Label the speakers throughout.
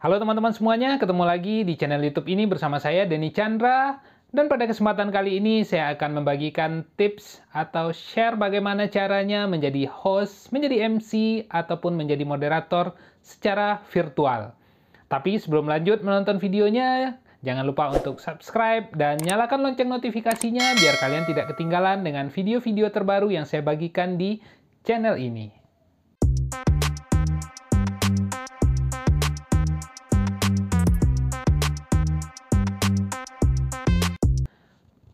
Speaker 1: Halo teman-teman semuanya, ketemu lagi di channel YouTube ini bersama saya Denny Chandra. Dan pada kesempatan kali ini saya akan membagikan tips atau share bagaimana caranya menjadi host, menjadi MC, ataupun menjadi moderator secara virtual. Tapi sebelum lanjut menonton videonya, jangan lupa untuk subscribe dan nyalakan lonceng notifikasinya biar kalian tidak ketinggalan dengan video-video terbaru yang saya bagikan di channel ini.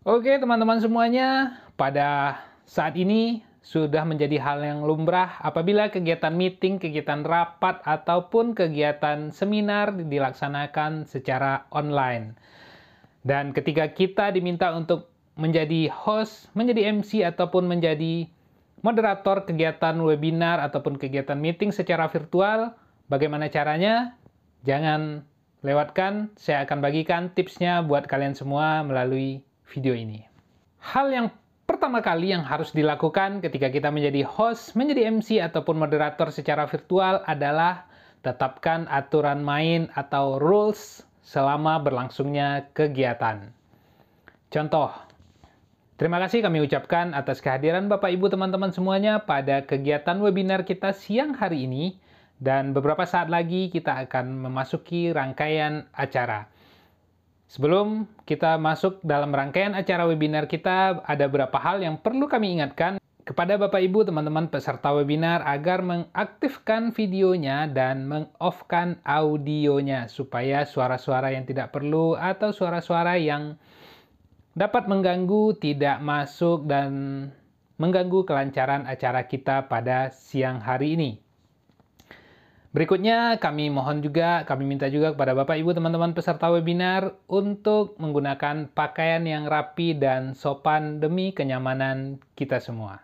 Speaker 1: Oke teman-teman semuanya, pada saat ini sudah menjadi hal yang lumrah apabila kegiatan meeting, kegiatan rapat, ataupun kegiatan seminar dilaksanakan secara online. Dan ketika kita diminta untuk menjadi host, menjadi MC, ataupun menjadi moderator kegiatan webinar ataupun kegiatan meeting secara virtual, bagaimana caranya? Jangan lewatkan, saya akan bagikan tipsnya buat kalian semua melalui video ini. Hal yang pertama kali yang harus dilakukan ketika kita menjadi host, menjadi MC, ataupun moderator secara virtual adalah tetapkan aturan main atau rules selama berlangsungnya kegiatan. Contoh, terima kasih kami ucapkan atas kehadiran Bapak Ibu teman-teman semuanya pada kegiatan webinar kita siang hari ini dan beberapa saat lagi kita akan memasuki rangkaian acara. Sebelum kita masuk dalam rangkaian acara webinar kita, ada beberapa hal yang perlu kami ingatkan kepada Bapak Ibu teman-teman peserta webinar agar mengaktifkan videonya dan mengoffkan audionya supaya suara-suara yang tidak perlu atau suara-suara yang dapat mengganggu tidak masuk dan mengganggu kelancaran acara kita pada siang hari ini. Berikutnya, kami mohon juga, kami minta juga kepada Bapak Ibu teman-teman peserta webinar untuk menggunakan pakaian yang rapi dan sopan demi kenyamanan kita semua.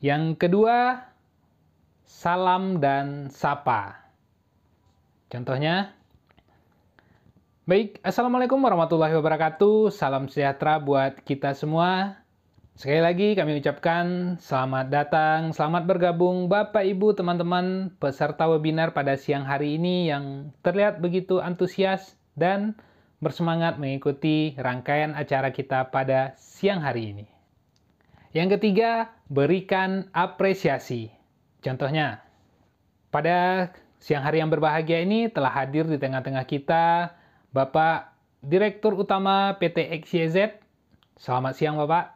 Speaker 1: Yang kedua, salam dan sapa. Contohnya, Baik, Assalamualaikum warahmatullahi wabarakatuh. Salam sejahtera buat kita semua. Sekali lagi kami ucapkan selamat datang, selamat bergabung Bapak Ibu teman-teman peserta webinar pada siang hari ini yang terlihat begitu antusias dan bersemangat mengikuti rangkaian acara kita pada siang hari ini. Yang ketiga, berikan apresiasi. Contohnya, pada siang hari yang berbahagia ini telah hadir di tengah-tengah kita Bapak Direktur Utama PT XYZ. Selamat siang Bapak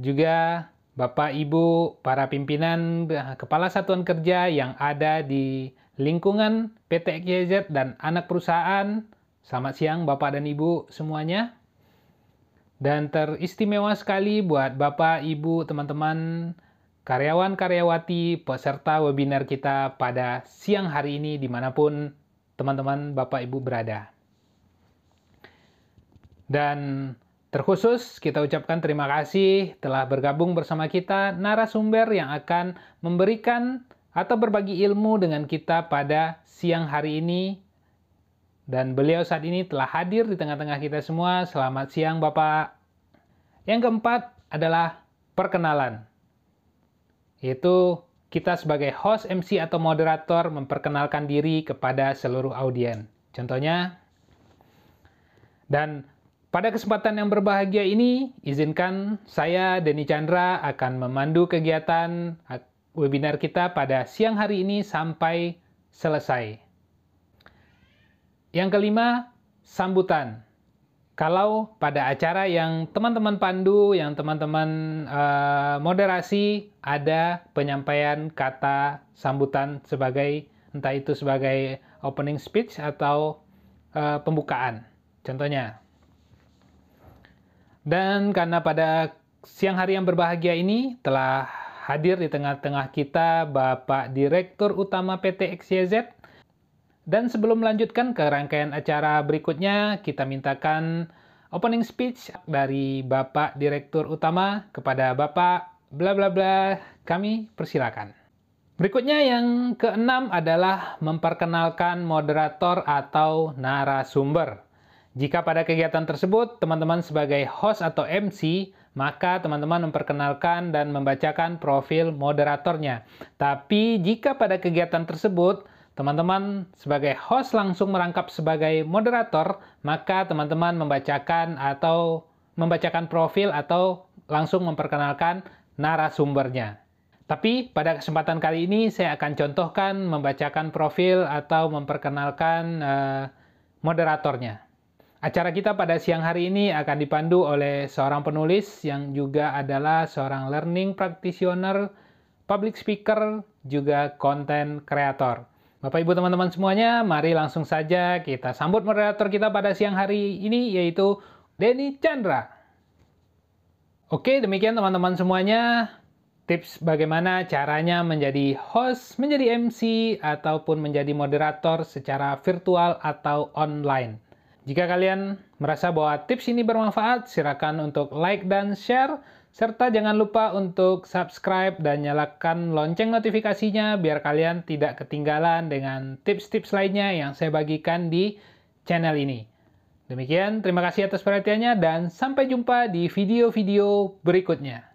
Speaker 1: juga Bapak Ibu para pimpinan kepala satuan kerja yang ada di lingkungan PT XYZ dan anak perusahaan. Selamat siang Bapak dan Ibu semuanya. Dan teristimewa sekali buat Bapak, Ibu, teman-teman, karyawan-karyawati peserta webinar kita pada siang hari ini di mana pun teman-teman Bapak Ibu berada. Dan Terkhusus kita ucapkan terima kasih telah bergabung bersama kita narasumber yang akan memberikan atau berbagi ilmu dengan kita pada siang hari ini. Dan beliau saat ini telah hadir di tengah-tengah kita semua. Selamat siang Bapak. Yang keempat adalah perkenalan. Yaitu kita sebagai host, MC, atau moderator memperkenalkan diri kepada seluruh audiens. Contohnya, dan pada kesempatan yang berbahagia ini, izinkan saya, Denny Chandra, akan memandu kegiatan webinar kita pada siang hari ini sampai selesai. Yang kelima, sambutan. Kalau pada acara yang teman-teman pandu, yang teman-teman uh, moderasi, ada penyampaian kata sambutan sebagai entah itu sebagai opening speech atau uh, pembukaan. Contohnya, dan karena pada siang hari yang berbahagia ini telah hadir di tengah-tengah kita Bapak Direktur Utama PT XYZ. Dan sebelum melanjutkan ke rangkaian acara berikutnya, kita mintakan opening speech dari Bapak Direktur Utama kepada Bapak bla bla bla. Kami persilakan. Berikutnya yang keenam adalah memperkenalkan moderator atau narasumber. Jika pada kegiatan tersebut teman-teman sebagai host atau MC, maka teman-teman memperkenalkan dan membacakan profil moderatornya. Tapi jika pada kegiatan tersebut teman-teman sebagai host langsung merangkap sebagai moderator, maka teman-teman membacakan atau membacakan profil atau langsung memperkenalkan narasumbernya. Tapi pada kesempatan kali ini saya akan contohkan membacakan profil atau memperkenalkan uh, moderatornya. Acara kita pada siang hari ini akan dipandu oleh seorang penulis yang juga adalah seorang learning practitioner, public speaker, juga content creator. Bapak Ibu teman-teman semuanya, mari langsung saja kita sambut moderator kita pada siang hari ini yaitu Denny Chandra. Oke, demikian teman-teman semuanya. Tips bagaimana caranya menjadi host, menjadi MC, ataupun menjadi moderator secara virtual atau online. Jika kalian merasa bahwa tips ini bermanfaat, silakan untuk like dan share Serta jangan lupa untuk subscribe dan nyalakan lonceng notifikasinya biar kalian tidak ketinggalan dengan tips-tips lainnya yang saya bagikan di channel ini. Demikian, terima kasih atas perhatiannya dan sampai jumpa di video-video berikutnya.